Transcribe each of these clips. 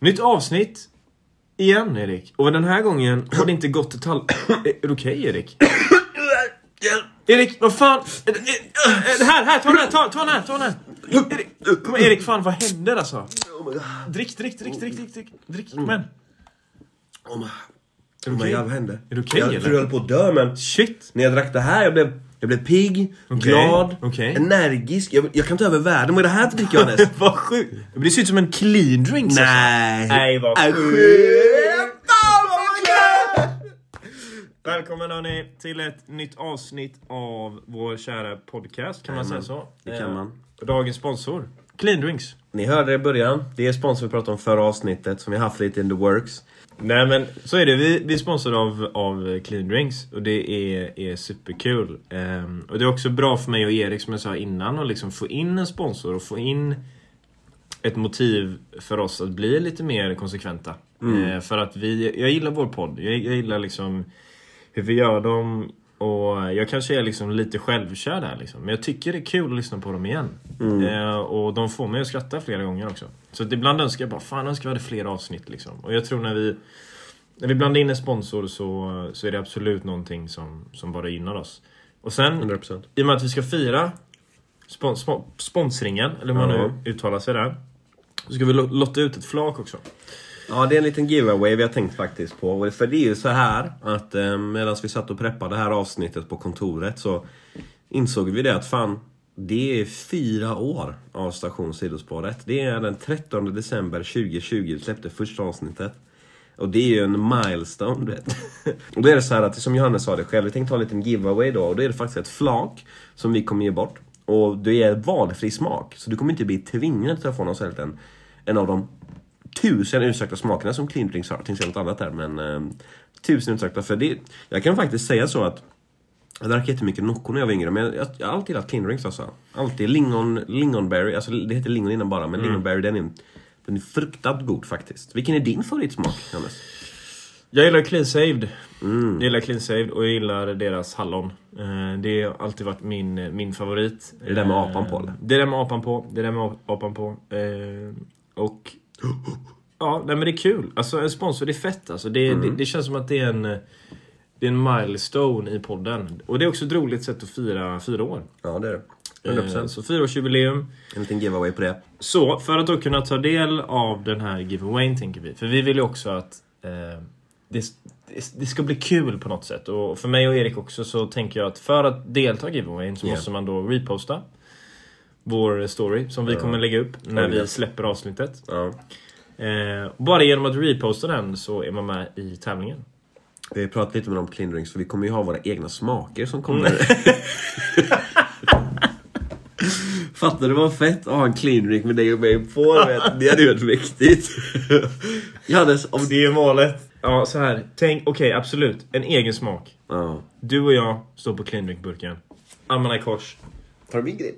Nytt avsnitt. Igen Erik. Och den här gången har det inte gått ett halv... Är du okej Erik? Erik, vad fan? Det- Här, här, ta den här, ta, ta den här, ta den här. Erik, kom Erik, fan vad händer alltså? Drick, drick, drick, drick, drick, drick, drick. Kom igen. Oh my, Är du oh my god, vad hände? Är du okej, jag eller? trodde jag höll på att dö men Shit. när jag drack det här jag blev, jag blev pigg, Okej, glad, okej. energisk. Jag, jag kan ta över världen med det här dricker jag Johannes. vad sjukt. Det ser ut som en clean drink. Nej. Nej, vad Äh, sjukt. Välkommen hörni till ett nytt avsnitt av vår kära podcast. Kan man säga så? det kan Eh, man. Dagens sponsor. Clean Drinks. Ni hörde det i början. Det är sponsor vi pratade om förra avsnittet som vi haft lite in the works. Nej men så är det. Vi, vi är sponsrade av, av Clean Drinks och det är, är superkul. Ehm, och det är också bra för mig och Erik som jag sa innan att liksom få in en sponsor och få in ett motiv för oss att bli lite mer konsekventa. Eh, för att vi, jag gillar vår podd. Jag, jag gillar liksom hur vi gör dem. Och jag kanske är liksom lite självkär där liksom. Men jag tycker det är kul att lyssna på dem igen. Eh, och de får mig att skratta flera gånger också. Så att ibland önskar jag bara, fan önskar vi hade fler avsnitt liksom. Och jag tror när vi när vi blandar in en sponsor så, så är det absolut någonting som, som bara gynnar oss. Och sen, 100%. i och med att vi ska fira spon, spon, sponsringen, eller hur man Ja. nu uttalar sig där. Så ska vi lo- lotta ut ett flak också. Ja, det är en liten giveaway vi har tänkt faktiskt på. För det är ju så här att eh, medan vi satt och preppade det här avsnittet på kontoret så insåg vi det att fan, det är fyra år av station Sidospåret. Det är den 13 december 2020 vi släppte första avsnittet. Och det är ju en milestone, du vet. Och då är det så här att, som Johannes sa det själv, vi tänkte ha en liten giveaway då. Och då är det faktiskt ett flak som vi kommer ge bort. Och det är valfri smak. Så du kommer inte bli tvingad till att få någon sån här liten, en av de tusen utsökta smakerna som Clean Drinks har. Jag tänkte säga något annat där, men eh, tusen utsökta. För det, jag kan faktiskt säga så att jag drack jättemycket Nocco när jag var yngre, men jag, jag har alltid gillat Clean Drinks alltså. Alltid. Lingon, lingonberry, alltså det heter lingon innan bara, men lingonberry den är, den är fruktansvärt god faktiskt. Vilken är din favoritsmak, Johannes? Jag gillar Clean Saved. Jag gillar Clean Saved och jag gillar deras hallon. Eh, Det har alltid varit min, min favorit. Är det där med Eh, apan på, eller? Det är det med apan på. Det är det med apan på. Eh, Och... Ja, nej men det är kul. Alltså en sponsor, det är fett alltså. Det, det, det känns som att det är en... Det är en milestone i podden. Och det är också ett roligt sätt att fira fyra år. Ja, det är det. Eh, 100%. Så fyraårsjubileum. En liten giveaway på det. Så, för att då kunna ta del av den här giveawayn tänker vi. För vi vill ju också att eh, det, det, ska bli kul på något sätt. Och för mig och Erik också så tänker jag att för att delta i giveawayn så Ja. måste man då reposta vår story som vi Ja. kommer lägga upp när vi släpper avsnittet. Ja. Eh, bara genom att reposta den så är man med i tävlingen. Vi har pratat lite med dem på Clean Drinks, för vi kommer ju ha våra egna smaker som kommer. Fattar du vad fett att ha en clean drink med dig och mig på? vet? Det hade ju varit mäktigt. Johannes, om... Det är målet. Ja, så här. Tänk, okej absolut. En egen smak. Ja. Du och jag står på clean drink-burken. Armarna i kors. Tar du min grej?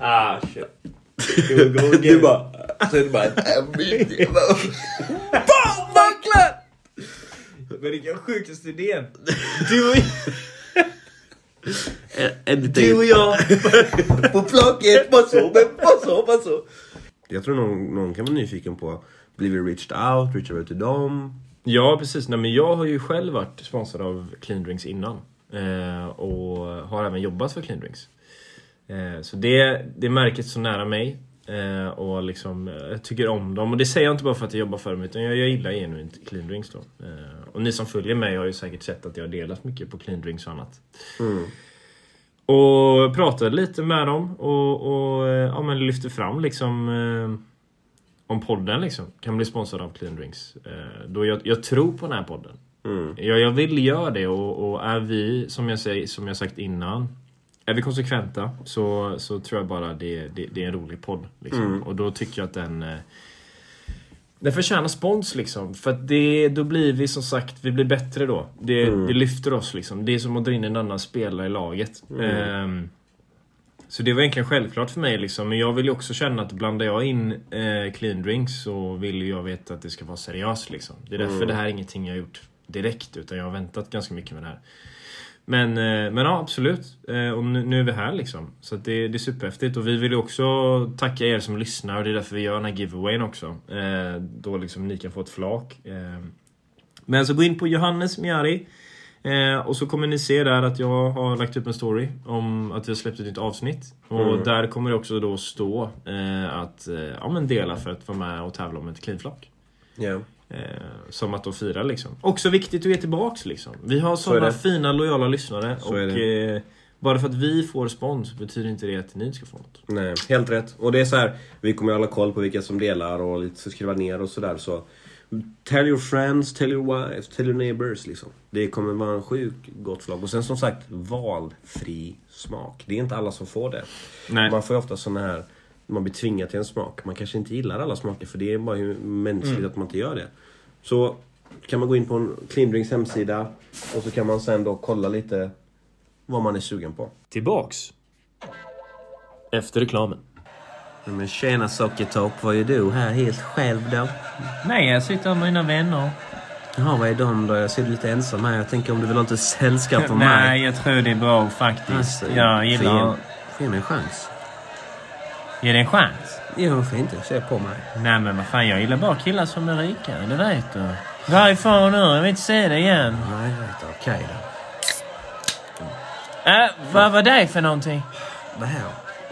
Ah, shit. Du bara... Så är det bara... Fan, verkligen! Men vilken sjukaste idén! Du och, Du och jag på flaket, vad så, vad så, vad så. Jag tror någon, någon kan vara nyfiken på, blir vi reached out, reached out till dem? Ja, precis. Nej, men jag har ju själv varit sponsrad av Clean Drinks innan. Eh, och har även jobbat för Clean Drinks. Eh, så det, det märket är så nära mig. Eh, och liksom, eh, jag tycker om dem. Och det säger jag inte bara för att jag jobbar för dem, utan jag, jag gillar genuint Clean Drinks då. Eh, och ni som följer mig har ju säkert sett att jag har delat mycket på Clean Drinks och annat. Och pratade lite med dem och, och eh, ja, men lyfte fram liksom om podden liksom kan bli sponsrad av Clean Drinks. Eh, då jag, jag tror på den här podden. Mm. Jag, jag vill göra det och, och är vi, som jag, säger, som jag sagt innan, är vi konsekventa så, så tror jag bara det, det, det är en rolig podd. Liksom. Mm. Och då tycker jag att den eh, den förtjänar spons liksom. För att det, då blir vi som sagt, vi blir bättre då. Det, Mm. det lyfter oss liksom. Det är som att dra in en annan spelare i laget. Ehm, så det var egentligen självklart för mig liksom. Men jag vill ju också känna att blandar jag in eh, clean drinks så vill jag veta att det ska vara seriöst liksom. Det är därför det här är ingenting jag har gjort direkt utan jag har väntat ganska mycket med det här. Men, eh, men ja, absolut. Eh, Och nu, nu är vi här liksom. Så det, det är superhäftigt. Och vi vill ju också tacka er som lyssnar och det är därför vi gör den här giveawayn också. Eh, Då liksom ni kan få ett flak. Eh, Men så gå in på Johannes Miari. Eh, och så kommer ni se där att jag har lagt upp en story om att vi har släppt ett nytt avsnitt. Och Mm. där kommer det också då stå eh, att eh, ja, men dela för att vara med och tävla om ett cleanflak. Ja. Eh, som att då fira liksom. Också viktigt att ge tillbaks liksom. Vi har sådana det. fina lojala lyssnare. Så och eh, bara för att vi får spons betyder inte det att ni ska få något. Nej, helt rätt. Och det är så här, vi kommer ju hålla koll på vilka som delar och lite skriva ner och sådär. Så tell your friends, tell your wives, tell your neighbors liksom. Det kommer vara en sjuk gott flagg. Och sen som sagt, valfri smak. Det är inte alla som får det. Nej. Man får ju ofta såna här, man blir tvingad till en smak. Man kanske inte gillar alla smaker för det är bara mänskligt att man inte gör det. Så kan man gå in på en Cleandrinks hemsida och så kan man sen då kolla lite vad man är sugen på. Tillbaks. Efter reklamen. Men tjena Sockertopp, vad är du här helt själv då? Nej, jag sitter med mina vänner. Jaha, vad är de då? Jag ser dig lite ensam här. Jag tänker om du vill ha lite sällskap på mig? Nej, jag tror det är bra faktiskt. Alltså, jag gillar... Få ge- mig en chans. Ge det en chans. Jo, varför inte? Se på mig. Nej men vad fan, jag gillar bara killar som är rika. Det vet du. Varifrån nu? Jag vill inte se dig igen. Nej, jag vet. Okej då. Äh, vad var det för någonting? Vad här?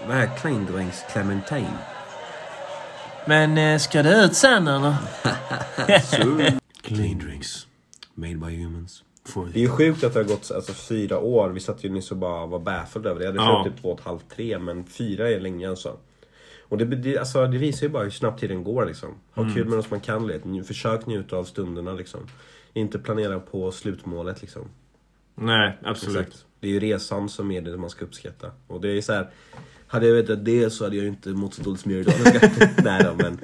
Vad här Cleandrinks Clementine? Men eh, ska det ut sen eller? Cleandrinks. Made by humans. Det är ju sjukt att det har gått alltså, fyra år. Vi satt ju nyss och bara var baffled över det. Jag hade Ja. typ två och ett halvt, tre. Men fyra är länge alltså. Och det, det, alltså, det visar ju bara hur snabbt tiden går liksom. Ha Mm. kul med något som man kan. Nj- Försök njuta av stunderna liksom. Inte planera på slutmålet liksom. Nej, absolut. Exakt. Det är ju resan som är det man ska uppskatta. Och det är så här. Hade jag vetat det så hade jag inte mått så dåligt som jag gör idag. Nej då, men.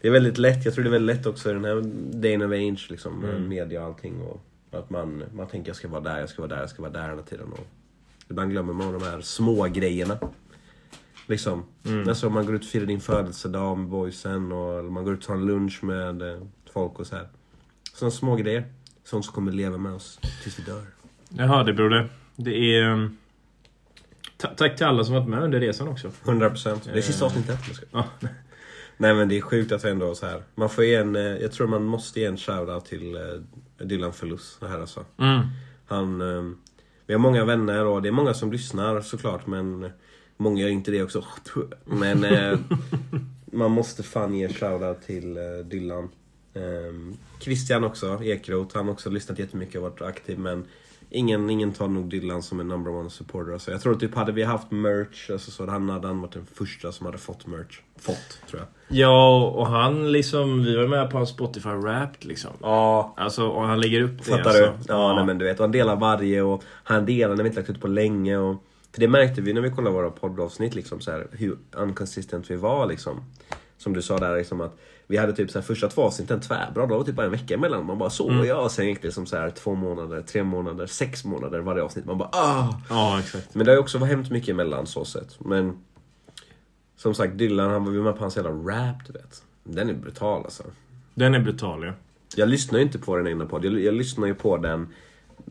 Det är väldigt lätt. Jag tror det är väldigt lätt också i den här day of age liksom. Med media och allting. Och att man, man tänker jag ska vara där, jag ska vara där, jag ska vara där hela tiden. Och ibland glömmer man de här små grejerna. Liksom. Alltså om man går ut och firar din födelsedag med boysen. Och eller man går ut och tar en lunch med eh, folk och så här. Sådana små grejer. Sånt som kommer leva med oss tills vi dör. Jaha, det broder. Det är... ta- tack till alla som varit med under resan också. 100%. Det är sista avsnittet. Ja. Nej men det är sjukt att vi ändå så här. Man får en, eh, jag tror man måste ge en shoutout till eh, Dylan Felus. Det här alltså. Mm. Han, eh, vi har många vänner och det är många som lyssnar såklart men många gör inte det också. Men eh, man måste fan ge en shoutout till eh, Dylan. Eh, Christian också, Ekroth, han har också lyssnat jättemycket och varit aktiv men Ingen, ingen tar nog Dylan som en number one supporter. Alltså, jag tror typ hade vi haft merch alltså, så han hade han varit den första som hade fått merch. Fått, tror jag. Ja, och han liksom... Vi var med på hans Spotify Wrapped liksom. Ja, Alltså, och han lägger upp det. Fattar alltså. du? Ja, Nej, men du vet. Och han delar varje och han delar när vi inte lagt ut på länge. Och, för det märkte vi när vi kollade våra poddavsnitt, liksom, så här, hur unconsistent vi var. Liksom. Som du sa där, liksom, att vi hade typ så här, första två avsnitten tvärbra. Då var det typ bara en vecka emellan. Man bara så ja, och sen gick det som så här, två månader, tre månader, sex månader varje avsnitt. Man bara ah! Ja, exakt. Men det har ju också hänt mycket emellan så sett. Men som sagt, Dylan, han var med på hans jävla rap, du vet. Den är brutal alltså. Den är brutal ja. Jag lyssnar ju inte på den egna podd. Jag, jag lyssnar ju på den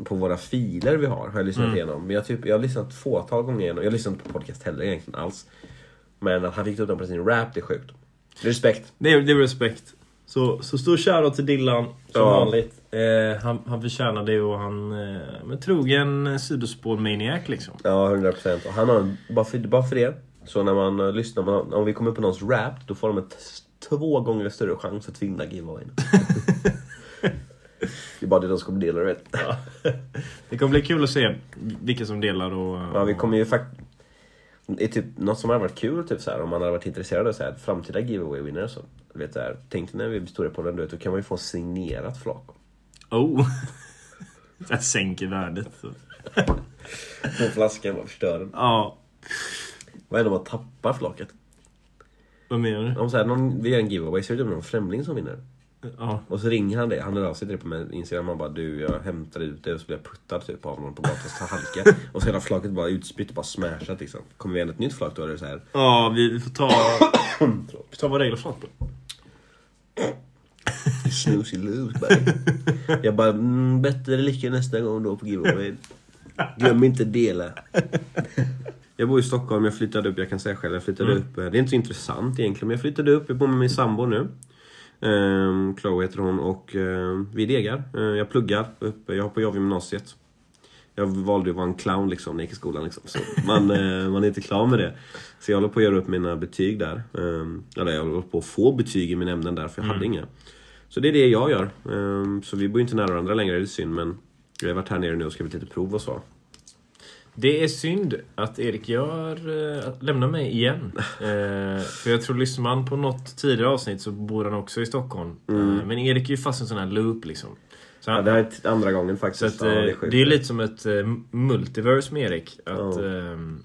på våra filer vi har. Har jag lyssnat igenom. Men jag, typ, jag har lyssnat ett fåtal gånger igenom. Jag lyssnar inte på podcast heller egentligen alls. Men att han fick upp den på sin rap, det är sjukt. Respekt. Det är, det är respekt. Så, så stor shoutout till Dillan, som Ja. vanligt. Eh, han, han förtjänar det och han... Eh, men trogen eh, sidospår-maniac liksom. Ja, 100%. Och han har, bara för, bara för det. Så när man uh, lyssnar, man, om vi kommer på någons rap, då får de ett två gånger större chans att vinna giveawayn. det är bara det de ska dela, vet. Det kommer bli kul att se vilka som delar och... Ja, vi kommer ju faktiskt... Det är typ något som hade varit kul, typ så här, om man hade varit intresserad av så här, framtida giveaway-vinnare. Så, du vet, så här, tänk när vi blir stora på den, då kan man ju få signerat flak. Oh! Jag sänker värdet. På flaskan, bara förstör den. Ja, Vad händer om man tappar flaket? vad menar du? Om så här, någon, vi gör en giveaway, så är det typ någon främling som vinner. Ja. Och så ringer han det, han hör av sig till det på min Instagram, han bara du jag hämtar ut det och så blir jag puttad typ av någon på gatan så halka. Och så hela flaket bara utspytt och bara smashat liksom. Kommer vi igen ett nytt flak då det så här. Ja, vi, vi får ta... vi tar våra egna flak på. Snoozy loose buddy. Jag bara, mm, bättre lycka nästa gång då på giveaway. Glöm inte dela. Jag bor i Stockholm, jag flyttade upp, jag kan säga själv, jag flyttade upp. eh, Det är inte så intressant egentligen, men jag flyttade upp, jag bor med min sambo nu. Um, Chloe heter hon och ehm, vi degar. Eh, jag pluggar uppe, jag hoppar av gymnasiet. Jag valde att vara en clown liksom när jag gick i skolan. Liksom. Så man, eh, man är inte klar med det. Så jag håller på att göra upp mina betyg där. Um, eller jag håller på att få betyg i mina ämnen där, för jag hade inga. Så det är det jag gör. Um, så vi bor inte nära varandra längre, det är synd. Men jag har varit här nere nu och skrivit lite prov och så. Det är synd att Erik gör, äh, lämnar mig igen. Eh, för jag tror lyssnar man på något tidigare avsnitt så bor han också i Stockholm. Eh, men Erik är ju fast i en sån här loop liksom. Så Ja, han, det här är andra gången faktiskt. att, ja, eh, det är sjukt. det är lite som ett eh, multiverse med Erik. Att, Ja. ehm,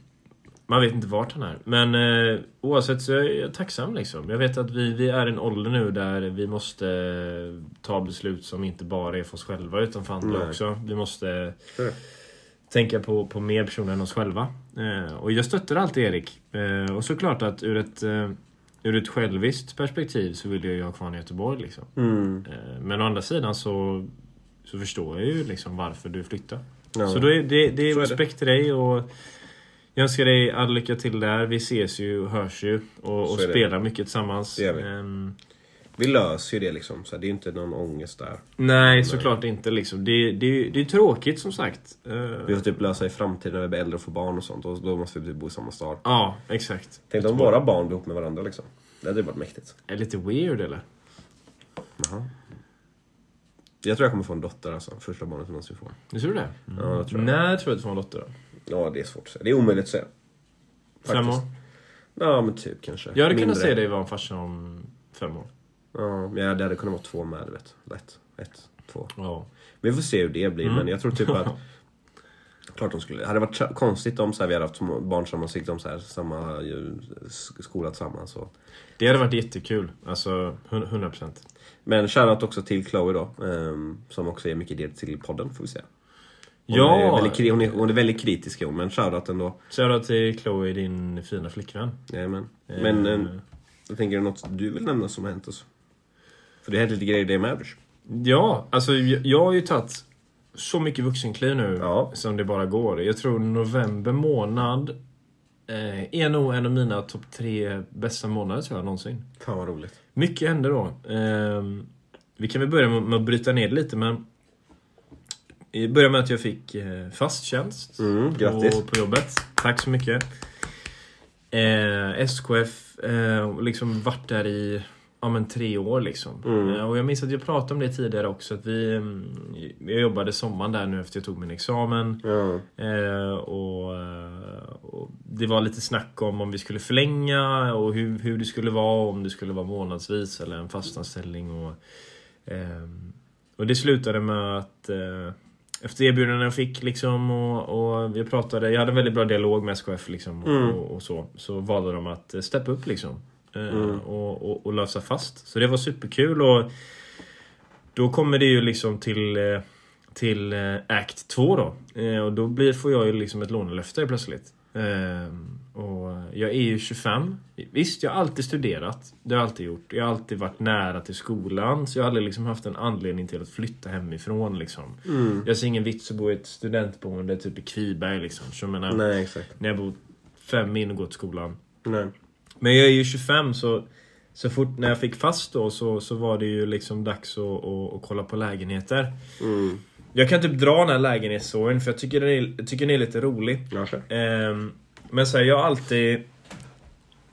man vet inte vart han är. Men eh, oavsett så är jag tacksam liksom. Jag vet att vi, vi är i en ålder nu där vi måste eh, ta beslut som inte bara är för oss själva utan för andra Nej. också. Vi måste Sure. Tänka på, på mer personer än oss själva. Eh, och jag stöttar alltid Erik. Eh, och såklart att ur ett, eh, ur ett själviskt perspektiv så vill jag ju ha kvar i Göteborg. Liksom. Mm. Eh, men å andra sidan så, så förstår jag ju liksom varför du flyttar. Ja. Så då är det, det är Så respekt till dig och jag önskar dig all lycka till där. Vi ses ju och hörs ju och, och spelar mycket tillsammans. Det gör vi. Vi löser ju det liksom, så det är inte någon ångest där. nej, såklart inte liksom. Det, det, det är tråkigt som sagt. Eh, Vi får typ lösa i framtiden när vi blir äldre och får barn och sånt. Och då måste vi typ bo i samma stad. Ja, exakt. Tänk om våra barn blir ihop med varandra liksom. Det hade ju varit mäktigt. Är lite weird eller? Jaha. Jag tror jag kommer få en dotter alltså. Första barnet jag någonsin får. Du tror det? Ja, jag tror jag. När tror du att du får en dotter då? Ja, det är svårt att säga. Det är omöjligt att säga. Fem år? Faktiskt. Ja, men typ kanske. Jag hade kunnat Mindre. se dig vara en farsa om fem år. Ja, men det hade kunnat vara två med, du vet. Lätt. Ett, två. Ja. Vi får se hur det blir, Mm. men jag tror typ att... Klart de skulle... Det hade varit tra- konstigt om så här, vi hade haft barn som har siktat om så här, samma skola tillsammans. Och... Det hade varit jättekul. Alltså, hun- 100%. Men shoutout också till Chloe då, ehm, som också är mycket del till podden, får vi säga. Hon, Ja! är väldigt, hon, är, hon är väldigt kritisk hon, men shoutout ändå. Shoutout till Chloe, din fina flickvän. Jajamän. Men Eh, eh, jag tänker, det något du vill nämna som har hänt oss? För det hänt lite grejer i det med Average. Ja, alltså jag, har ju tagit så mycket vuxenkliv nu Ja. som det bara går. Jag tror november månad eh, är nog en av mina topp tre bästa månader tror jag någonsin. Fan vad roligt. Mycket hände då. Ehm, vi kan väl börja med, med att bryta ner det lite men i början med att jag fick eh, fast tjänst Mm, på, på jobbet. Tack så mycket. Eh, SKF, eh, liksom varit där i ja, men tre år liksom. Mm. Eh, och jag minns att jag pratade om det tidigare också. Att vi, mm, jag jobbade sommaren där nu efter jag tog min examen. Ja. Eh, och, eh, och Det var lite snack om om vi skulle förlänga och hur, hur det skulle vara. Om det skulle vara månadsvis eller en fastanställning. Och, ehm, och det slutade med att eh, efter erbjudanden jag fick liksom och, och vi pratade, jag hade en väldigt bra dialog med SKF liksom och, Mm. och, och så. Så valde de att eh, steppa upp liksom. Eh, Mm. och, och, och lösa fast. Så det var superkul och då kommer det ju liksom till eh, till eh, Act 2 då. Och då blir, får jag ju liksom ett lånelöfte plötsligt. Och jag är ju 25. Visst, jag har alltid studerat. Det har jag alltid gjort. Jag har alltid varit nära till skolan. Så jag har aldrig liksom haft en anledning till att flytta hemifrån liksom. Mm. Jag ser ingen vits att bo i ett studentboende typ i Kviberg liksom. Så jag menar, Nej, exakt. när jag bor fem min och går till skolan. Nej. Men jag är ju 25 så så fort när jag fick fast då så, så var det ju liksom dags att, att, att kolla på lägenheter. Mm. Jag kan typ dra den här lägenhetsstoryn för jag tycker den är, jag tycker den är lite rolig. Ehm, men så här, jag har alltid...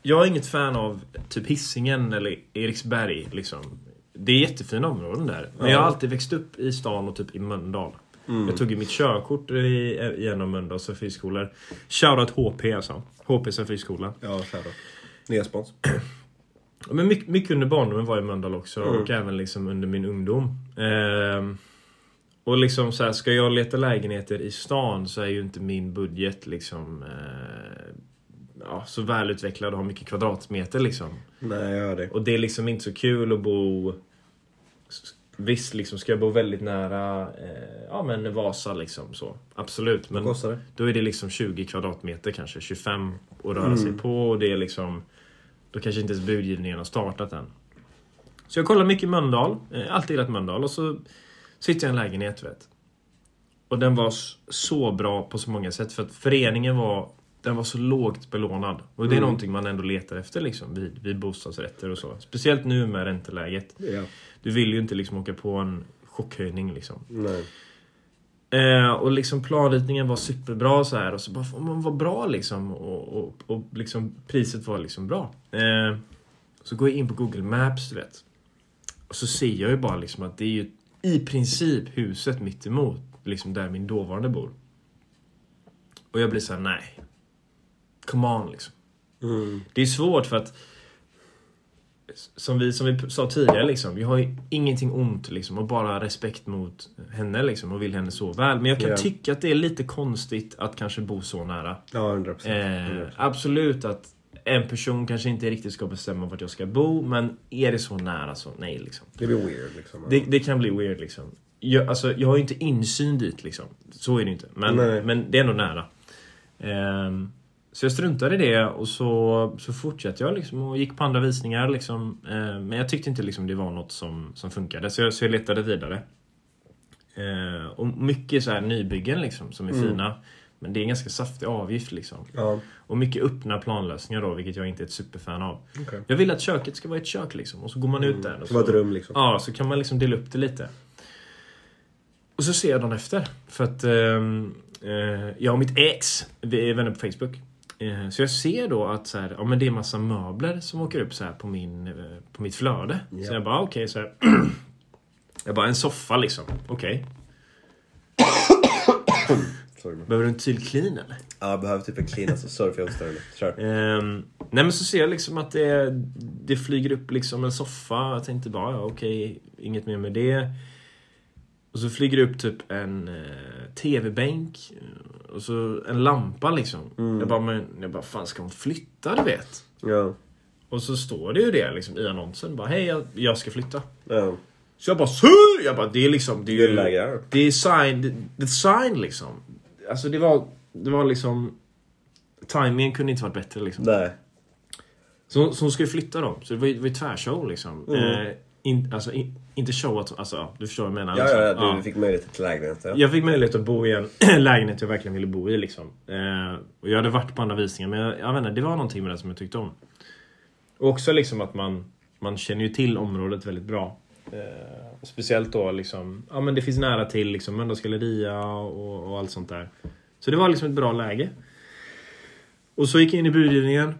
Jag är inget fan av typ Hisingen eller Eriksberg liksom. Det är jättefina områden där. Men Ja. jag har alltid växt upp i stan och typ i Mölndal. Mm. Jag tog ju mitt körkort i, genom Mölndals friskolor. Shoutout HP alltså. HP som friskola. Ja, kör då. Nya spons. Ja, Men mycket, mycket under barndomen var i Mölndal också Mm. och även liksom under min ungdom. Ehm, och liksom så här, ska jag leta lägenheter i stan så är ju inte min budget liksom eh, ja, så välutvecklad och har mycket kvadratmeter liksom. Nej, jag hör det. Och det är liksom inte så kul att bo... Visst, liksom ska jag bo väldigt nära eh, ja, men Vasa liksom så. Absolut. Vad Men kostar det? då är det liksom 20 kvadratmeter kanske, 25 att röra Mm. sig på och det är liksom... Då kanske inte ens budgivningen har startat än. Så jag kollar mycket Mölndal, eh, alltid gillat Mölndal och så sitter jag i en lägenhet vet. Och den var så bra på så många sätt. För att föreningen var, den var så lågt belånad. Och det är Mm. någonting man ändå letar efter liksom, vid, vid bostadsrätter och så. Speciellt nu med ränteläget. Ja. Du vill ju inte liksom åka på en chockhöjning liksom. Nej. Eh, och liksom planritningen var superbra så här och så bara, man var bra liksom och, och, och liksom priset var liksom bra. Eh, så går jag in på Google Maps du vet. Och så ser jag ju bara liksom att det är ju i princip huset mitt emot liksom där min dåvarande bor. Och jag blir så här: nej. Come on liksom. Mm. Det är svårt för att som vi, som vi sa tidigare, liksom, vi har ju ingenting ont liksom, och bara respekt mot henne liksom, och vill henne så väl. Men jag kan Ja. tycka att det är lite konstigt att kanske bo så nära. Ja, 100 Eh, absolut att en person kanske inte riktigt ska bestämma vart jag ska bo, men är det så nära så nej liksom. Det blir weird liksom. Det, det kan bli weird liksom. Jag, alltså, jag har ju inte insyn dit liksom. Så är det inte. Men, Nej. men det är ändå nära. Ehm, så jag struntade i det och så, så fortsatte jag liksom och gick på andra visningar liksom. Ehm, men jag tyckte inte liksom det var något som, som funkade. Så jag, så jag letade vidare. Ehm, och mycket så här nybyggen liksom som är Mm. fina. Men det är en ganska saftig avgift liksom. Ja, Och mycket öppna planlösningar då, vilket jag inte är ett superfan av. okej. Jag vill att köket ska vara ett kök liksom. Och så går man ut där. och Det var ett så- rum liksom. Ja, så kan man liksom dela upp det lite. Och så ser jag dagen efter. För att ehm, eh, jag och mitt ex, vi är vänner på Facebook. Eh, så jag ser då att så här, ja, men det är massa möbler som åker upp så här på, min, eh, på mitt flöde. Ja. Så jag bara, okej, så här. Jag bara, en soffa liksom. Okej. Man. Behöver du en till clean eller? Ja, jag behöver typ en clean alltså. Sorry för jag. Kör. Ehm, nej men så ser jag liksom att det, det flyger upp liksom en soffa. Jag tänkte bara, ja, okej, inget mer med det. Och så flyger det upp typ en eh, TV-bänk. Och så en lampa liksom. Mm. Jag bara, men jag bara, fan ska hon flytta du vet? Ja. Och så står det ju det liksom i annonsen. Bara, hej jag, jag ska flytta. Ja. Så jag bara, Sur! Jag bara, det är liksom, det är ju... Det är sign, det, det är sign liksom. Alltså det var, det var liksom... Timingen kunde inte varit bättre liksom. Nej. Så, så hon ska ju flytta då. Så det var ju, det var ju tvärshow liksom. Mm. Eh, in, alltså in, inte show att, alltså ja, du förstår vad jag menar. Ja, liksom. ja, ja, du fick möjlighet till lägenhet. Ja. Jag fick möjlighet att bo i en lägenhet jag verkligen ville bo i liksom. Eh, och jag hade varit på andra visningar men jag, jag vet inte, det var någonting med det som jag tyckte om. Och också liksom att man, man känner ju till området väldigt bra. Eh, speciellt då liksom, ja men det finns nära till liksom Mölndals galleria och, och allt sånt där. Så det var liksom ett bra läge. Och så gick jag in i budgivningen.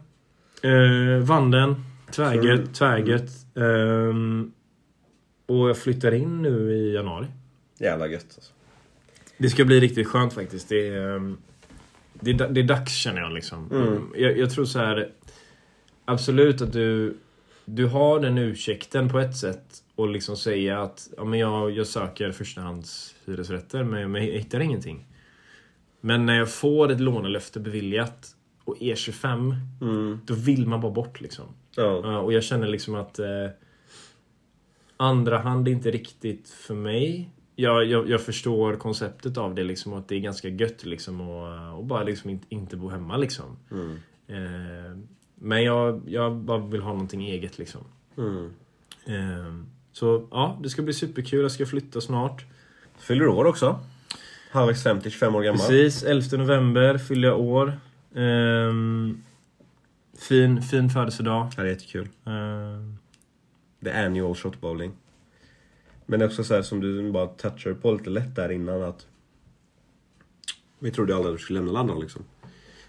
Eh, vann den. Tvärgött, Mm. tvärgött. Ehm, och jag flyttar in nu i januari. Jävla gött alltså. Det ska bli riktigt skönt faktiskt. Det är, ehm, det är, det är dags känner jag liksom. Mm. Jag, jag tror så här. Absolut att du, du har den ursäkten på ett sätt. Och liksom säga att ja, men jag, jag söker förstahands hyresrätter men, men jag hittar ingenting. Men när jag får ett lånelöfte beviljat och E25, Mm. då vill man bara bort liksom. Ja. Ja, och jag känner liksom att eh, andra hand är inte riktigt för mig. Jag, jag, jag förstår konceptet av det liksom att det är ganska gött liksom och, och bara liksom inte, inte bo hemma liksom. Mm. Eh, men jag, jag bara vill ha någonting eget liksom. Mm. Eh, så ja, det ska bli superkul. Jag ska flytta snart. Fyller år också? Halvvägs 50, 25 år gammal. Precis, 11 november fyller jag år. Ehm, fin, fin födelsedag. Ja, det är jättekul. Ehm, The annual shot bowling. Men också så här som du bara touchar på lite lätt där innan att vi trodde aldrig att du skulle lämna landet liksom.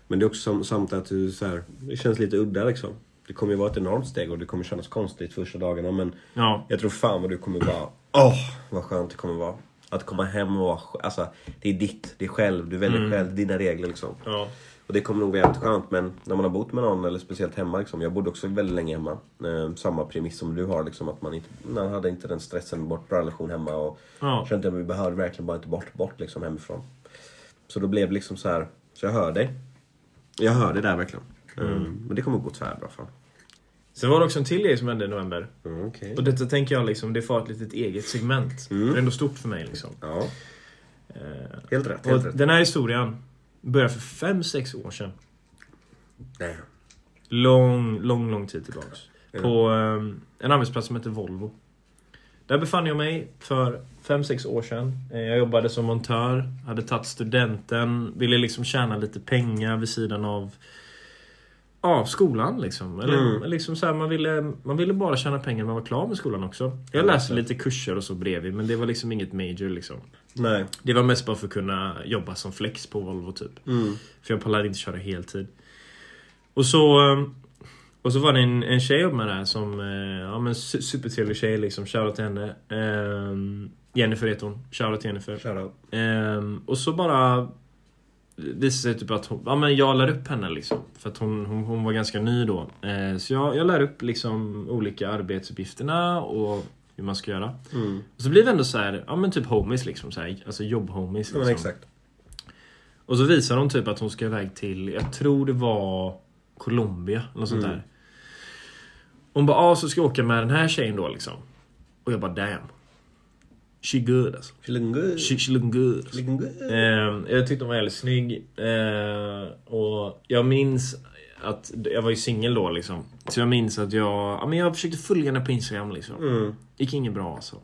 Men det är också sam- samt att du så här, det känns lite udda liksom. Det kommer ju vara ett enormt steg och det kommer kännas konstigt första dagarna men ja, jag tror fan vad du kommer vara, åh vad skönt det kommer vara. Att komma hem och vara, alltså det är ditt, det är själv, du väljer själv, dina regler liksom. ja. Och det kommer nog vara jävligt skönt men när man har bott med någon eller speciellt hemma liksom. Jag bodde också väldigt länge hemma. Eh, samma premiss som du har liksom att man inte, man hade inte den stressen bort bra relation hemma och ja. kände att vi behövde verkligen bara inte bort, bort liksom hemifrån. Så då blev det liksom så här. så jag hör dig. Jag hör det där verkligen. Eh, men det kommer gå tvärbra fan. Sen var det också en till grej som hände i november. Mm, Okej. Och detta tänker jag liksom, det får ett litet eget segment. Mm. Det är ändå stort för mig liksom. Ja, Eh, helt rätt. Helt och rätt. den här historien började för 5-6 år sedan. Nej. Lång, lång, lång tid tillbaks. På eh, en arbetsplats som heter Volvo. där befann jag mig för 5-6 år sedan. Eh, Jag jobbade som montör, hade tagit studenten, ville liksom tjäna lite pengar vid sidan av Ja, skolan liksom. Eller, Mm. liksom så här, man, ville, man ville bara tjäna pengar när man var klar med skolan också. Jag läste lite kurser och så bredvid, men det var liksom inget major liksom. Nej. Det var mest bara för att kunna jobba som flex på Volvo typ. Mm. För jag pallade inte köra heltid. Och så... eh, Och så var det en, en tjej med där som... eh, Ja men su- supertrevlig tjej liksom. Shoutout till henne. Ehm, Jennifer heter hon. Shoutout till Jennifer. Shoutout. Ehm, och så bara... Visade sig typ att hon, ja, men jag lär upp henne liksom. För att hon, hon, hon var ganska ny då. Eh, så jag, jag lär upp liksom olika arbetsuppgifterna och hur man ska göra. Mm. Och så blir vi ändå så här, ja men typ homies liksom. Så här, alltså jobb-homies. Ja, Liksom. exakt. Och så visar hon typ att hon ska iväg till, jag tror det var Colombia eller något sånt Mm. där. Hon bara, ah, så ska jag åka med den här tjejen då liksom. Och jag bara, damn. She good alltså. She looking good. She, she looking good. She looking good. Ehm, jag tyckte hon var väldigt snygg. Ehm, och jag minns att, jag var ju singel då liksom. Så jag minns att jag, ja, men jag försökte följa henne på Instagram liksom. Mm. Gick inget bra alltså.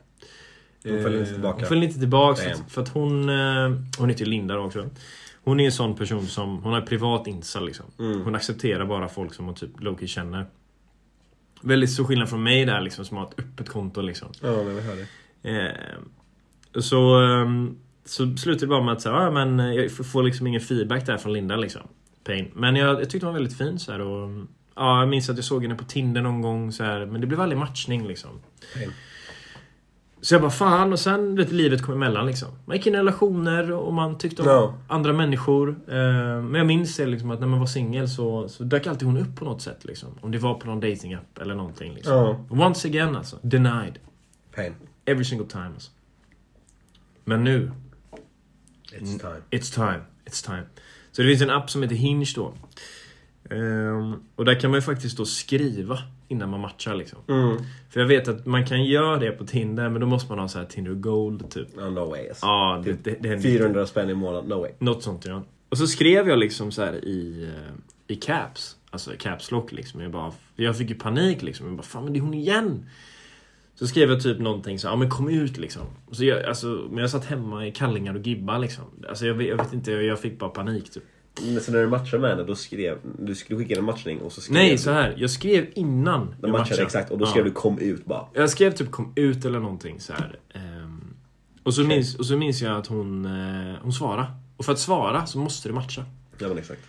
Hon följde inte Eh, tillbaka. Hon följde inte tillbaka. För att, för att hon... eh, Hon heter ju Linda då också. Hon är en sån person som... Hon har privat insta liksom. Mm. Hon accepterar bara folk som hon typ Loki känner. Väldigt stor skillnad från mig där liksom som har ett öppet konto liksom. Ja, men vi hör det. Eh, så... ehm, så slutade det bara med att säga, ah, men jag får liksom ingen feedback där från Linda liksom. Pain. Men jag, jag tyckte hon var väldigt fin så här och... Ja, jag minns att jag såg henne på Tinder någon gång så här, men det blev aldrig matchning liksom. Pain. Så jag bara fan och sen vet, livet kom emellan liksom. Man gick in i relationer och man tyckte om Ja. andra människor. Eh, men jag minns det liksom att när man var singel så, så dök alltid hon upp på något sätt liksom. Om det var på någon datingapp eller någonting liksom. Ja. Once again alltså. Denied. Pain. Every single time alltså. Men nu, It's time. it's time. It's time. Så det finns en app som heter Hinge då. Ehm, och där kan man ju faktiskt då skriva innan man matchar liksom. Mm. För jag vet att man kan göra det på Tinder men då måste man ha så här Tinder Gold typ. No, no way. Alltså. Ja, det, det, det händer 400 spänn i månaden. No way. Något sånt ja. Och så skrev jag liksom så i, eh, i caps. Alltså caps lock liksom. Jag, bara, jag fick ju panik liksom. Jag bara, fan men det är hon igen. Så skrev jag typ någonting så ja men kom ut liksom. Så jag, alltså, men jag satt hemma i kallingar och gibba liksom. Alltså jag, jag vet inte, jag, fick bara panik typ. Men så när du matchade med henne, då skrev du skulle skicka en matchning och så skrev Nej, du, så här. Jag skrev innan De jag matchade exakt och då skrev Ja. du kom ut bara. Jag skrev typ kom ut eller någonting så här. Ehm, och, så Okej. minns, och så minns jag att hon, eh, hon svarade. Och för att svara så måste det matcha. Ja men exakt.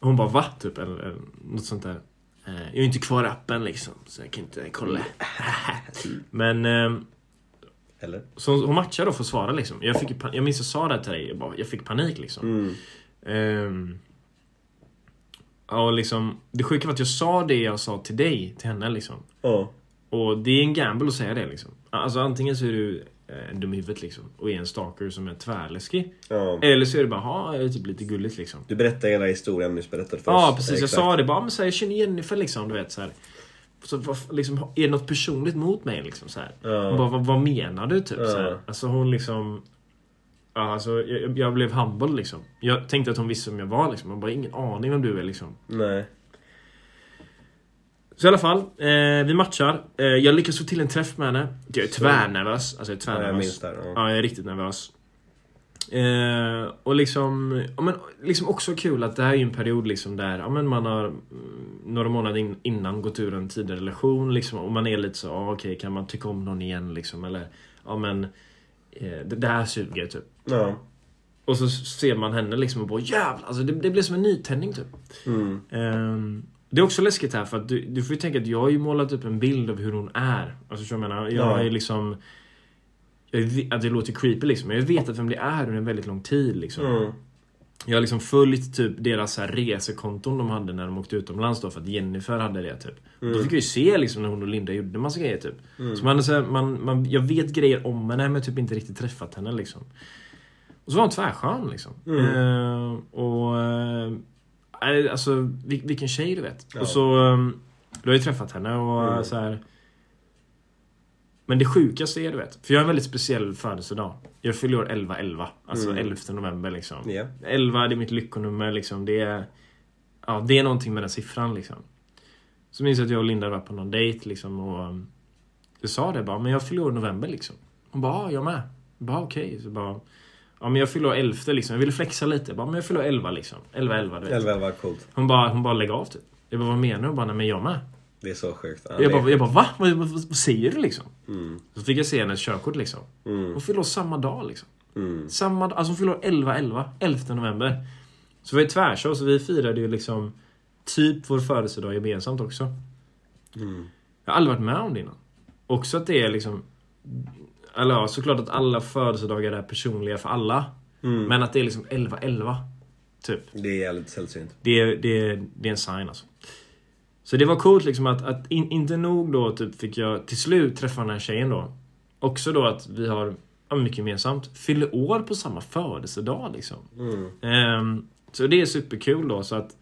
Och hon bara va? Typ, eller, eller något sånt där. Eh, jag är inte kvar i appen liksom, så jag kan inte kolla. Men, ehm, Eller? så hon matchade då för att svara liksom. Jag, fick, jag minns jag sa det till dig, jag, bara, jag fick panik liksom. Mm. Ehm, ja, och liksom, det sjuka var att jag sa det jag sa till dig, till henne liksom. Ja. Och det är en gamble att säga det liksom. Alltså antingen så är du eh, en dum i huvudet liksom. Och är en stalker som är tvärläskig. ja. Eller så är det bara, ha, typ lite gulligt liksom. Du berättade hela historien nyss berättade för oss. Ja precis, jag Exakt. sa det bara, men så här, jag känner Jennifer liksom, du vet så här. Så vad- liksom, är det något personligt mot mig liksom så här? Ja. Hon bara, vad, vad menar du typ? Ja. Så här. Alltså hon liksom... Ja, alltså, jag, jag blev humble liksom. Jag tänkte att hon visste vem jag var liksom. Jag bara, ingen aning vem du är liksom. Nej. Så i alla fall, eh, vi matchar. Eh, jag lyckas få till en träff med henne. Jag är tvärnervös. Alltså jag är Ja, jag tvärnervös. minns det. här, Ja. Ja, jag är riktigt nervös. Eh, och liksom, ja, men liksom också kul att det här är en period liksom där ja, men man har mm, några månader in, innan gått ur en tidigare relation liksom, och man är lite så, ah, okej kan man tycka om någon igen liksom eller ja men eh, det, det här suger typ. Ja. Och så ser man henne liksom och bara jävlar, alltså det, det blir som en nytändning typ. Mm. Det är också läskigt här för att du, du får ju tänka att jag har ju målat upp en bild av hur hon är. Alltså så jag menar, jag Ja. är liksom... Jag att det låter creepy liksom, men jag vet att vem det är under en väldigt lång tid liksom. Mm. Jag har liksom följt typ deras så här resekonton de hade när de åkte utomlands då för att Jennifer hade det typ. Och Då fick jag ju se liksom när hon och Linda gjorde massa grejer typ. Så man, så här, man, man, jag vet grejer om henne men jag typ inte riktigt träffat henne liksom. Och så var hon tvärskön liksom. Mm. Eh, och... Eh, alltså vil, vilken tjej du vet. Ja. Och så... Um, du har ju träffat henne och Mm. så här. Men det sjukaste är du vet. För jag har en väldigt speciell födelsedag. Jag fyller år 11-11. Alltså Mm. 11 november liksom. Ja. 11 det är mitt lyckonummer liksom. Det är... Ja, det är någonting med den siffran liksom. Så minns jag att jag och Linda var på någon dejt liksom och... um, jag sa det bara, men jag fyller år i november liksom. Hon bara, ja, jag med. Jag bara, okej. Så bara, ja men jag fyller år 11 liksom. Jag ville flexa lite. Jag bara, men jag fyller år 11 liksom. 11, 11 du vet. 11 var coolt. Hon bara, hon bara lägg av typ. Jag bara, vad menar du? Hon bara, nej men jag med. Det är så sjukt. Ja, Jag bara, jag bara va? Vad, vad, vad säger du liksom? Mm. Så fick jag se hennes körkort liksom. Mm. Hon fyller samma dag liksom. Mm. Samma dag, alltså hon fyller år 11, 11. 11 november. Så vi var tvärshow, så vi firade ju liksom typ vår födelsedag gemensamt också. Mm. Jag har aldrig varit med om det innan. Också att det är liksom... Eller ja, såklart att alla födelsedagar är personliga för alla. Mm. Men att det är liksom 11-11. Typ. Det är jävligt sällsynt. Det är, det, är, det är en sign alltså. Så det var coolt liksom att, att in, inte nog då typ fick jag till slut träffa den här tjejen då. Också då att vi har ja, mycket gemensamt. Fyller år på samma födelsedag liksom. Mm. Ehm, så det är superkul då så att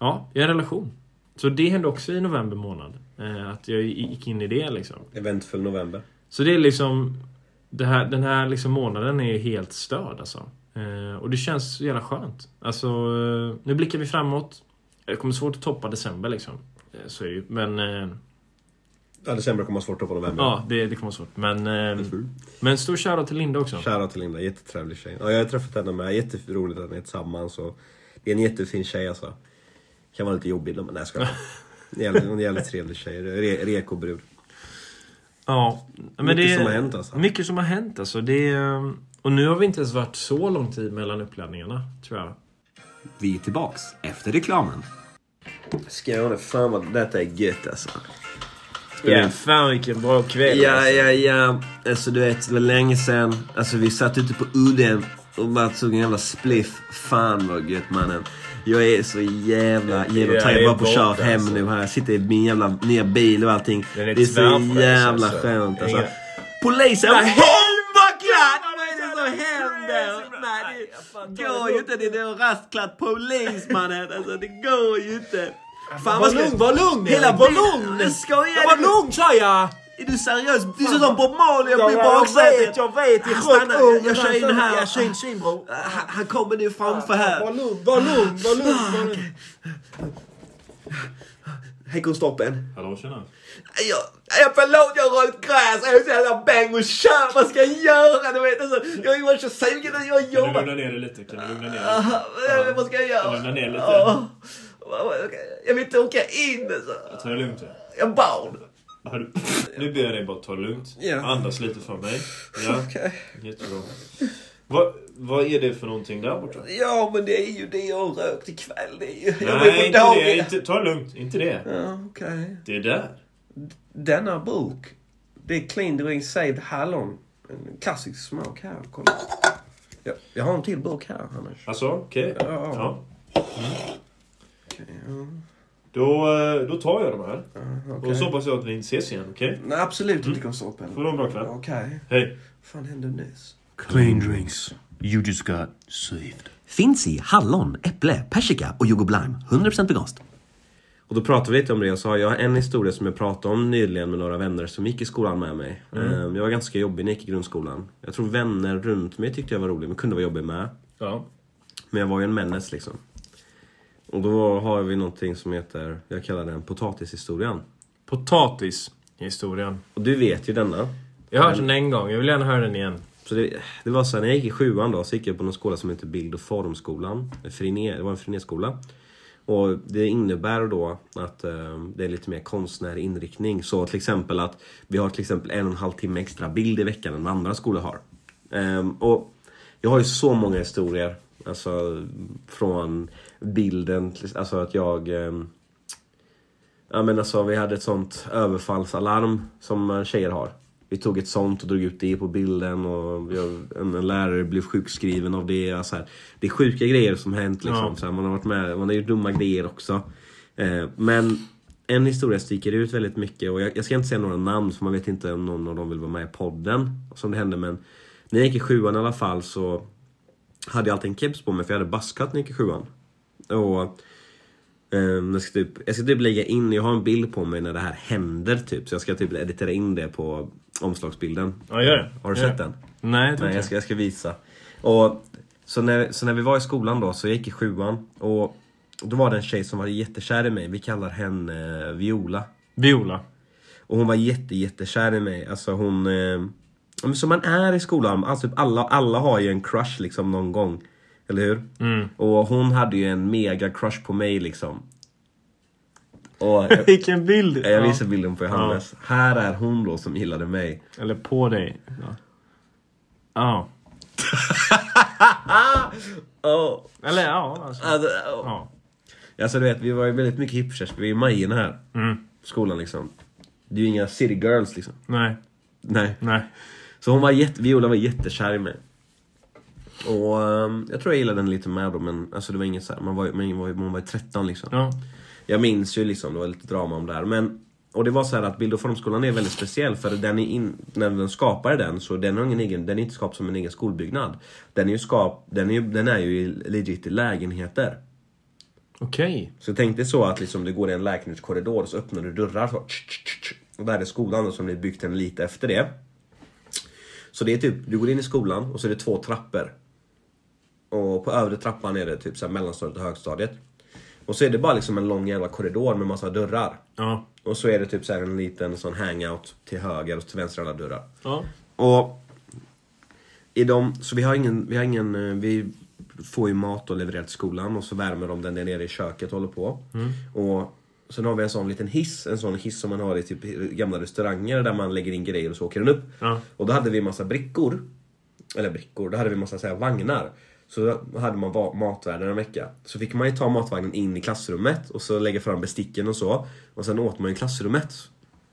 Ja, jag har en relation. Så det hände också i november månad. Eh, att jag gick in i det liksom. Eventfull november. Så det är liksom det här, Den här liksom månaden är helt störd alltså. Eh, och det känns så jävla skönt. Alltså, eh, nu blickar vi framåt. Det kommer svårt att toppa december liksom. Eh, Så är det ju. Men eh, Ja, december kommer vara svårt att toppa november. ja, det, det kommer vara svårt. Men, eh, men stor shoutout till Linda också. Shoutout till Linda, jättetrevlig tjej. Ja, jag har träffat henne med, jätteroligt att ni är tillsammans. Och det är en jättefin tjej alltså. Kan vara lite jobbig, men nej jag. En jävligt, en jävligt trevlig tjej. Re, Reko-brud. Ja, men Mycket det, som har hänt, alltså. Mycket som har hänt alltså. Det, är- och nu har vi inte ens varit så lång tid mellan uppladdningarna, tror jag. Vi är tillbaks efter reklamen. Skåne, fan vad detta är gött alltså. Ja, fan vilken bra kväll Ja, alltså. ja, ja. Alltså du vet, det var länge sen. Alltså vi satt ute på udden och bara tog en jävla spliff. Fan vad gött mannen. Jag är så jävla det är bara på att köra hem alltså. nu här. Jag sitter i min jävla nya bil och allting. Det är så jävla alltså. skönt alltså. Polisen! Nej, Bombaklatt! Vad är det som händer? Nej, det går ju inte. Det är en rastklatt polis mannen. Alltså det går ju inte. Fan Var vad lugn, var lugn! Hela skojar! Var lugn sa jag! Är du seriös? Du ser som Bob Marley uppe i jag baksätet. vet, jag vet. Stannar, jag, jag kör in här. Jag kör in syn bro. Han, han kommer nu framför här. Var lugn, var lugn, var lugn. Var lugn. Hej konstapeln. Hallå, tjena. Jag, jag förlåt, jag har rökt gräs. Jag är så jävla bäng och kör. Vad ska jag göra? Du vet, alltså, jag är så sugen när jag Kan du jobbar. lugna ner dig lite? Kan du lugna ner dig? Aha, Ja. Vad ska jag göra? Lugna ner lite. Ja. Jag vill inte åka in. Alltså. Ta det lugnt. ja. Jag har barn. Nu ber jag dig bara ta det lugnt. Ja. Andas lite för mig. Ja, Okej. jättebra. Vad, vad är det för någonting där borta? Ja, men det är ju det jag har rökt ikväll. Det är ju... jag Nej, inte dagen. det. Inte, ta det lugnt. Inte det. Ja, okej. Det är där. Denna bok, det är Clean Drink Saved Hallon. En klassisk smak här. Kolla. Ja, jag har en till burk här, Anders. Alltså, okej. Ja. Ja. Okej, ja. Då, eh, då tar jag de här. Ja, okej. Och så hoppas jag att vi inte ses igen, okej? Nej, absolut inte konstapeln. Får du en bra kväll. Okej. Hej. Vad fan hände nyss? Clean drinks. You just got saved. Finns i hallon, äpple, persika och Lime. 100% veganskt. Och då pratade vi lite om det och sa jag har en historia som jag pratade om nyligen med några vänner som gick i skolan med mig. Ehm, Jag var ganska jobbig när jag gick i grundskolan. Jag tror vänner runt mig tyckte jag var rolig men kunde vara jobbig med. Ja. Men jag var ju en menace liksom. Och då har vi någonting som heter, jag kallar den potatishistorien. Potatishistorien. Och du vet ju denna. Jag har hört den en gång. Jag vill gärna höra den igen. Så det, det var så här, när jag gick i sjuan då så gick jag på någon skola som heter Bild och formskolan. Friné, det var en frinéskola. Och det innebär då att eh, det är lite mer konstnärlig inriktning. Så till exempel att vi har till exempel en och en halv timme extra bild i veckan än vad andra skolor har. Ehm, och jag har ju så många historier. Alltså från bilden, alltså att jag ehm, Ja men alltså vi hade ett sånt överfallsalarm som eh, tjejer har. Vi tog ett sånt och drog ut det på bilden och en, en lärare blev sjukskriven av det. Alltså här, det är sjuka grejer som hänt liksom. Ja. Så här, man har varit med, man har gjort dumma grejer också. Eh, men en historia sticker ut väldigt mycket och jag, jag ska inte säga några namn för man vet inte om någon av dem vill vara med i podden. Som det hände men när jag gick i sjuan i alla fall så hade jag alltid en keps på mig för jag hade buzzcut när jag gick i sjuan. Och Ehm, jag, ska typ, jag ska typ lägga in, jag har en bild på mig när det här händer typ. Så jag ska typ editera in det på omslagsbilden. Ja, gör det. Har du Gör sett det. den? Nej, jag Nej, jag ska, jag ska visa. Och, så, när, så när vi var i skolan då, så jag gick i sjuan. Och då var det en tjej som var jättekär i mig. Vi kallar henne eh, Viola. Viola. Och hon var jätte, jättekär i mig. Alltså hon... Eh, som man är i skolan. Alltså typ alla, alla har ju en crush liksom någon gång. Eller hur? Och hon hade ju en mega crush på mig liksom. Och jag, Vilken bild! jag visar bilden på Johannes. Här är hon då som gillade mig. Eller på dig. Ja. Ja. Oh, Eller ja, alltså. alltså, oh. Ja. alltså du vet, vi var ju väldigt mycket hipsters. Vi är ju Majorna här. Mm. Skolan liksom. Det är ju inga city girls liksom. Nej, Nej. nej. Så hon var jätte, Viola var jättekär i mig. Och ehm, jag tror jag gillade henne lite med då, men alltså det var inget så här, man var, ju- man var, ju- man var ju 13 liksom. Ja. Jag minns ju liksom, det var lite drama om det här. Men, och det var så här att bild och formskolan är väldigt speciell för den är in, när den skapade den så den har ingen egen, den är inte skapad som en egen skolbyggnad. Den är ju skap, den är, ju- den är ju legit i lägenheter. Okej. Så tänk dig så att liksom det går i en lägenhetskorridor så öppnar du dörrar så, tsch, tsch, tsch, och där är skolan då, som är byggt en lite efter det. Så det är typ, du går in i skolan och så är det två trappor. Och på övre trappan är det typ så här mellanstadiet och högstadiet. Och så är det bara liksom en lång jävla korridor med massa dörrar. Ja. Och så är det typ så här en liten sån hangout till höger och till vänster alla dörrar. Ja. Och i dem, så vi har ingen, vi har ingen, eh, vi får ju mat och levererat till skolan och så värmer de den där nere i köket och håller på. Och sen har vi en sån liten hiss, en sån hiss som man har i typ gamla restauranger där man lägger in grejer och så åker den upp. Ja. Och då hade vi massa brickor, eller brickor, då hade vi massa så här, vagnar. Så hade man matvärden en vecka. Så fick man ju ta matvagnen in i klassrummet och så lägga fram besticken och så. Och sen åt man i klassrummet.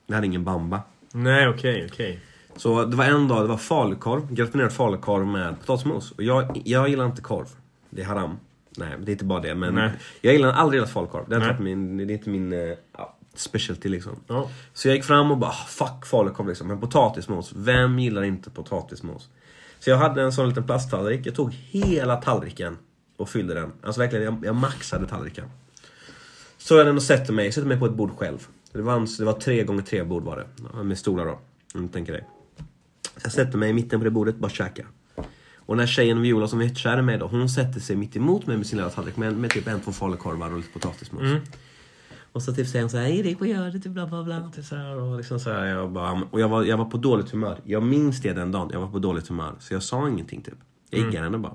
Det hade ingen bamba. Nej, okej, okej. Så det var en dag, det var falukorv, gratinerad falukorv med potatismos. Och jag, jag gillar inte korv. Det är haram. Nej, det är inte bara det. Men Nej. jag gillar aldrig gillat falukorv. Det är, inte min, det är inte min eh, ja, specialty liksom. Ja. Så jag gick fram och bara, "Ah, fuck falukorv liksom. Men potatismos, vem gillar inte potatismos? Så jag hade en sån liten plasttallrik. Jag tog hela tallriken och fyllde den. Alltså verkligen, jag, jag maxade tallriken. Så jag den och sätter mig, sätter mig på ett bord själv. Det var, en- det var tre gånger tre bord var det. Med stolar då. Om du tänker dig. Så jag sätter mig i mitten på det bordet, bara käkar. Och den här tjejen Viola som är jättekär i då, hon sätter sig mitt emot mig med sin lilla tallrik med, med typ en, två falukorvar och lite potatismos. Mm. Och så typ säger hon såhär, Erik vad gör du? Typ bla bla bla. Så här, och liksom så här, jag bara, och jag var, jag var på dåligt humör. Jag minns det den dagen, jag var på dåligt humör. Så jag sa ingenting typ. Jag iggade henne bara.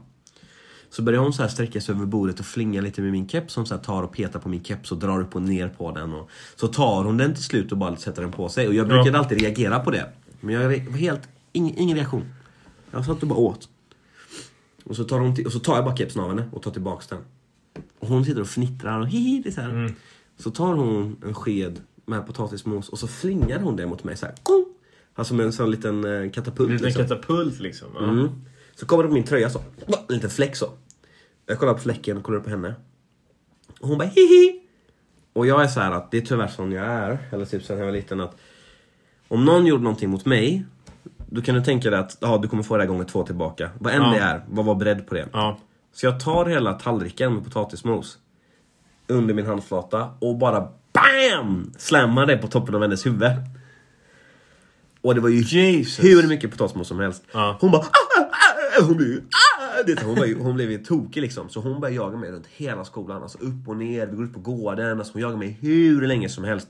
Så börjar hon så här sträcka sig över bordet och flinga lite med min keps. Hon så här tar och petar på min keps och drar upp och ner på den. Och så tar hon den till slut och bara sätter den på sig. Och jag brukade alltid reagera på det. Men jag var helt, ing, ingen reaktion. Jag satt och bara åt. Och så tar, hon och så tar jag bara kepsen av henne och tar tillbaks den. Och hon sitter och fnittrar och hihi, det är så här. Så tar hon en sked med potatismos och så flingar hon det mot mig så här. Kong! Alltså med en sån liten eh, katapult. En liten liksom. katapult liksom. Ja. Mm. Så kommer det på min tröja så. En liten fläck så. Jag kollar på fläcken och kollar på henne. Och hon bara hihi. Och jag är så här att det är tyvärr sån jag är. Eller typ sen jag var liten att. Om någon gjorde någonting mot mig. Då kan du tänka dig att ja, du kommer få det här gånger två tillbaka. Vad än Ja. det är, var, var beredd på det. Ja. Så jag tar hela tallriken med potatismos under min handflata och bara BAM! Slammar det på toppen av hennes huvud. Och det var ju Jesus. hur mycket potatismos som helst. Ja. Hon bara ah, ah, ah, hon blev ju ah, det, hon, var hon blev ju tokig liksom. Så hon började jaga mig runt hela skolan. Alltså upp och ner, vi går ut på gården. Alltså hon jagar mig hur länge som helst.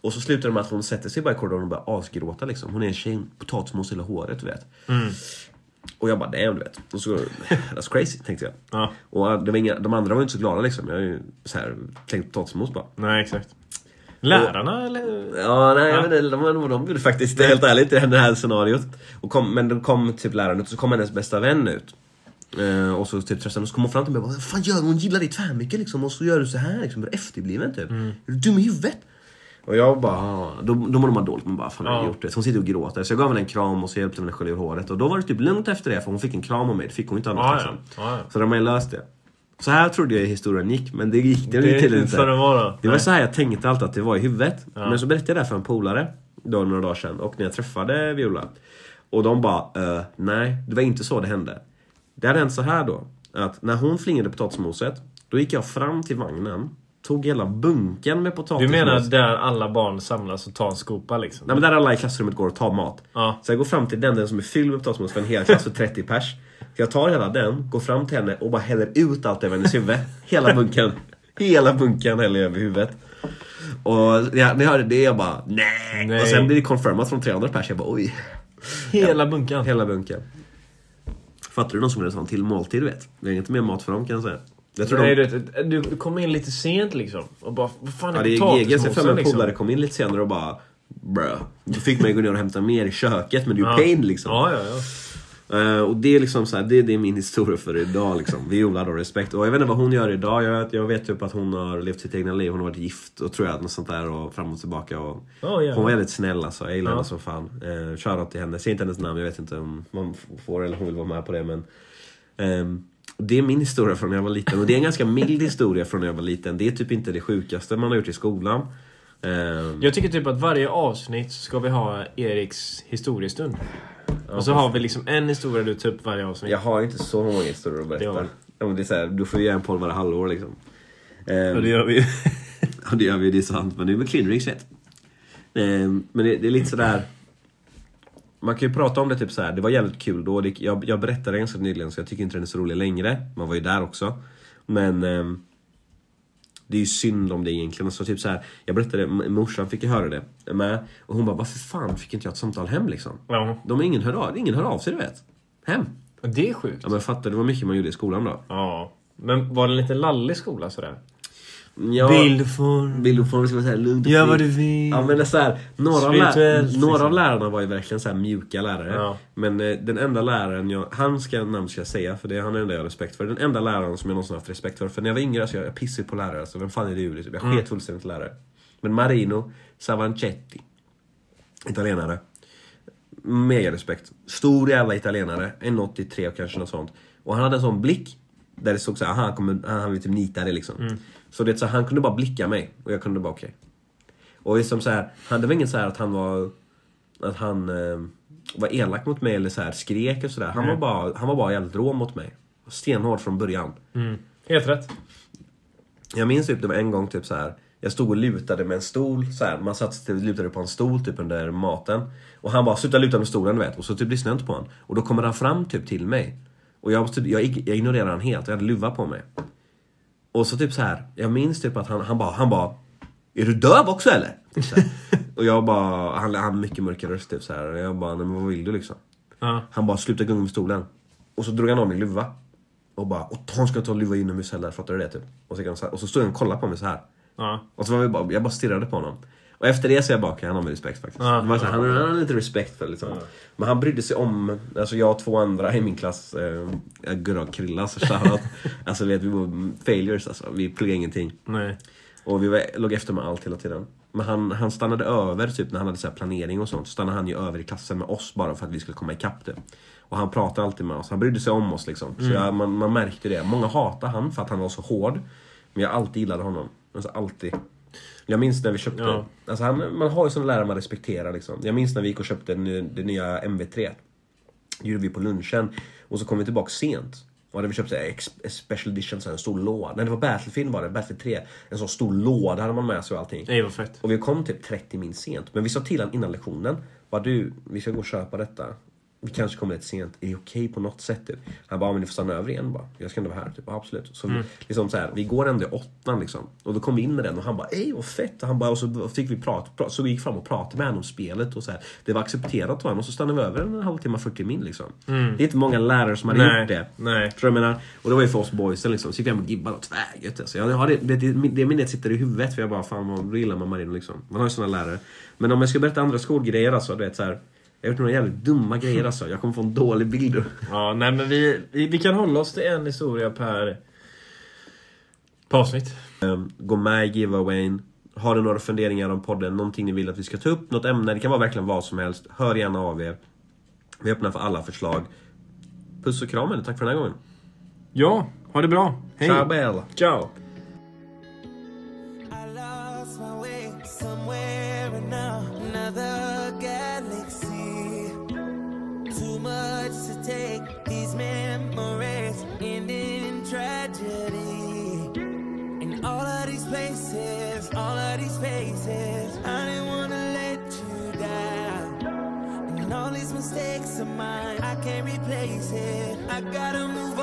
Och så slutar det med att hon sätter sig bara i korridoren och börjar asgråta liksom. Hon är en tjej, potatismos hela håret du vet. Och jag bara damn du vet. Och så, that's crazy tänkte jag. Ja. Och det var inga, de andra var inte så glada liksom. Jag har ju så här tänkt potatismos bara. Nej, exakt. Lärarna eller? Ja, nej, Ja. jag vet inte de, de, de gjorde faktiskt det helt ärligt i det här scenariot. Och kom, men då kom typ läraren ut och så kom hennes bästa vän ut. Eh, och så typ henne och så kom hon fram till mig och bara Vad fan gör? Hon gillar dig tvärmycket liksom och så gör du så här liksom. Efterbliven typ? Är du dum i huvudet? Och jag bara, ah. då, då mår man dåligt men bara fan har jag Ja. gjort det? Så hon sitter och gråter. Så jag gav henne en kram och så hjälpte henne att skölja ur håret. Och då var det typ lugnt efter det för hon fick en kram av mig. Det fick hon inte annars liksom. ja. Så de har ju löst det. Så här trodde jag historien gick men det gick det Det gick tydligen inte det var då. det var så här jag tänkte alltid att det var i huvudet. Ja. Men så berättade jag det här för en polare då några dagar sedan och när jag träffade Viola. Och de bara, eh, nej det var inte så det hände. Det hade hänt så här då. Att när hon flingade potatismoset, då gick jag fram till vagnen, tog hela bunken med Du potatismos. menar där alla barn samlas och tar en skopa liksom? Nej men där alla i klassrummet går och tar mat. Ja. Så jag går fram till den, den som är fylld med potatismos för en hel klass för 30 pers. Så jag tar hela den, går fram till henne och bara häller ut allt över hennes huvud. Hela bunken. Hela bunken häller jag över huvudet. Och ja, när jag hörde det, jag bara nej. Nej. Och sen blir det confirmat från tre andra pers, jag bara oj. Hela bunkan. Hela bunken. Fattar du någon som vill ha en till måltid, du vet? Det är inte mer mat för dem kan jag säga. Jag tror Nej, de, du, du kom in lite sent liksom. Och bara, vad fan är ja, det är GG, potatismosen, så fem liksom? polare kom in lite senare och bara Bruh. Du fick mig gå ner och hämta mer i köket, men det är ju Ja. pain liksom. Ja, ja, ja. Eh, och det är liksom så här, det, det är min historia för idag liksom. Viola då, respekt. Och jag vet inte vad hon gör idag. Jag, jag vet typ att hon har levt sitt egna liv. Hon har varit gift och tror jag, något sånt där och fram och tillbaka. Och Ja, jävlar. hon var väldigt snäll alltså. Jag gillar henne som fan. Uh, Shoutout till henne. Säg inte hennes namn, jag vet inte om man får eller hon vill vara med på det men. ehm, det är min historia från när jag var liten och det är en ganska mild historia från när jag var liten. Det är typ inte det sjukaste man har gjort i skolan. Ehm, Jag tycker typ att varje avsnitt ska vi ha Eriks historiestund. och så har vi liksom en historia du tar upp varje avsnitt. Jag har inte så många historier att Det berätta. har Ja, men det är så här, du får ju göra en podd varje halvår liksom. Ehm, Och det gör vi ju. Ja, det gör vi, det är sant. Men nu med vet. Ehm, Men det, det är lite sådär... Man kan ju prata om det typ så här. det var jävligt kul då. Det, jag, jag berättade ganska nyligen så jag tycker inte den är så rolig längre. Man var ju där också. Men... ehm, det är ju synd om det egentligen. Så typ så här, jag berättade, morsan fick ju höra det med. Och hon bara, varför fan fick inte jag ett samtal hem liksom? Ja. De ingen hör av, ingen hör av sig du vet. Hem. Det är sjukt. Ja men fattar du vad mycket man gjorde i skolan då? Ja. Men var det lite lallig skola sådär? Ja, Bildform. Bildform ska vara såhär lugnt och Gör vad du vill. Ja men det är så här, några, av lä- Spirituellt, några liksom. av lärarna var ju verkligen så här mjuka lärare. Ja. Men eh, den enda läraren jag, han ska namn ska jag säga för det är han är den enda jag har respekt för. Den enda läraren som jag någonsin haft respekt för. För när jag var yngre så jag, jag pissade på lärare, så vem fan är du? Liksom. Jag Mm. sket fullständigt i lärare. Men Marino Savanchetti, italienare. Mega respekt. Stor jävla italienare, 1,83 och kanske något sånt. Och han hade en sån blick där det stod såhär, han, kommer, han vill typ nita dig liksom. Mm. Så det så han kunde bara blicka mig och jag kunde bara okej. Och liksom så här, han, det var ingen så här att han var att han eh, var elak mot mig eller så här skrek och sådär. Han, var bara, han var bara jävligt rå mot mig. Stenhård från början. Mm. Helt rätt. Jag minns typ det var en gång typ så här. Jag stod och lutade med en stol, så här, man satt och lutade på en stol typ under maten. Och han bara 'sluta luta med stolen' vet. Och så typ lyssnade jag inte på honom. Och då kommer han fram typ till mig. Och jag, typ, jag, jag ignorerade han helt, jag hade luva på mig. Och så typ så här. jag minns typ att han, han bara, han bara Är du döv också eller? Typ och jag bara, han han mycket mörkare röst typ så här. Och jag bara, nej men vad vill du liksom? Ja. Han bara, sluta gunga med stolen. Och så drog han av min luva. Och bara, och han ska ta luva inomhus heller, fattar du det typ? Och så, och så stod han och kollade på mig så här. Ja. Och så var vi bara, jag bara stirrade på honom. Och efter det så är jag han har mig respekt faktiskt. Det var så han, han har lite respekt för liksom. Men han brydde sig om, alltså jag och två andra i min klass, eh, Gurra och Krilla, så shoutout. alltså vet, vi var failures alltså. Vi pluggade ingenting. Nej. Och vi var, låg efter med allt hela tiden. Men han, han stannade över typ när han hade så planering och sånt. Så stannade han ju över i klassen med oss bara för att vi skulle komma ikapp det. Och han pratade alltid med oss. Han brydde sig om oss liksom. Så jag, man, man märkte det. Många hatade han för att han var så hård. Men jag alltid gillade honom. Alltså alltid. Jag minns när vi köpte... Ja. Alltså han, man har ju såna lärare man respekterar liksom. Jag minns när vi gick och köpte det, nya MV3. Det gjorde vi på lunchen. Och så kom vi tillbaka sent. Och hade vi köpt här ex- special edition, så en stor låda. Nej det var Battlefield var det, Battlefield 3. En sån stor låda hade man med sig och allting. Nej vad fett. Och vi kom typ 30 min sent. Men vi sa till honom innan lektionen. Bara du, vi ska gå och köpa detta. Vi kanske kommer lite sent. Är det okej på något sätt? Typ? Han bara, men ni får stanna över igen bara. Jag ska ändå vara här. Typ. Absolut. Så vi, liksom så här, vi går ändå i åttan liksom. Och då kom vi in med den och han bara, ej vad fett. Och, han bara, och så fick vi prata, pra- så vi gick fram och pratade med honom om spelet. Och så här. Det var accepterat av honom. Och så stannade vi över en halvtimme, 40 min liksom. Det är inte många lärare som hade Nej, gjort det. nej. Tror jag menar. Och det var ju för oss boysen liksom. Så gick vi hem och gibbade och tvärgött alltså. Jag har det, det, det, det minnet sitter i huvudet för jag bara fan vad gillar man Marino liksom. Man har ju såna lärare. Men om jag ska berätta andra skolgrejer alltså, du vet så här. Jag har gjort några jävligt dumma grejer alltså. Jag kommer få en dålig bild. Ja, nej men vi, vi, vi kan hålla oss till en historia per, per avsnitt. Ehm, Gå med i giveawayn. Har du några funderingar om podden? Någonting ni vill att vi ska ta upp? Något ämne? Det kan vara verkligen vad som helst. Hör gärna av er. Vi är öppna för alla förslag. Puss och kram eller tack för den här gången. Ja, ha det bra. Hej. Ciao Bell. Ciao. Take, these memories end in tragedy. In all of these places, all of these faces, I didn't wanna let you down. And all these mistakes of mine, I can't replace it. I gotta move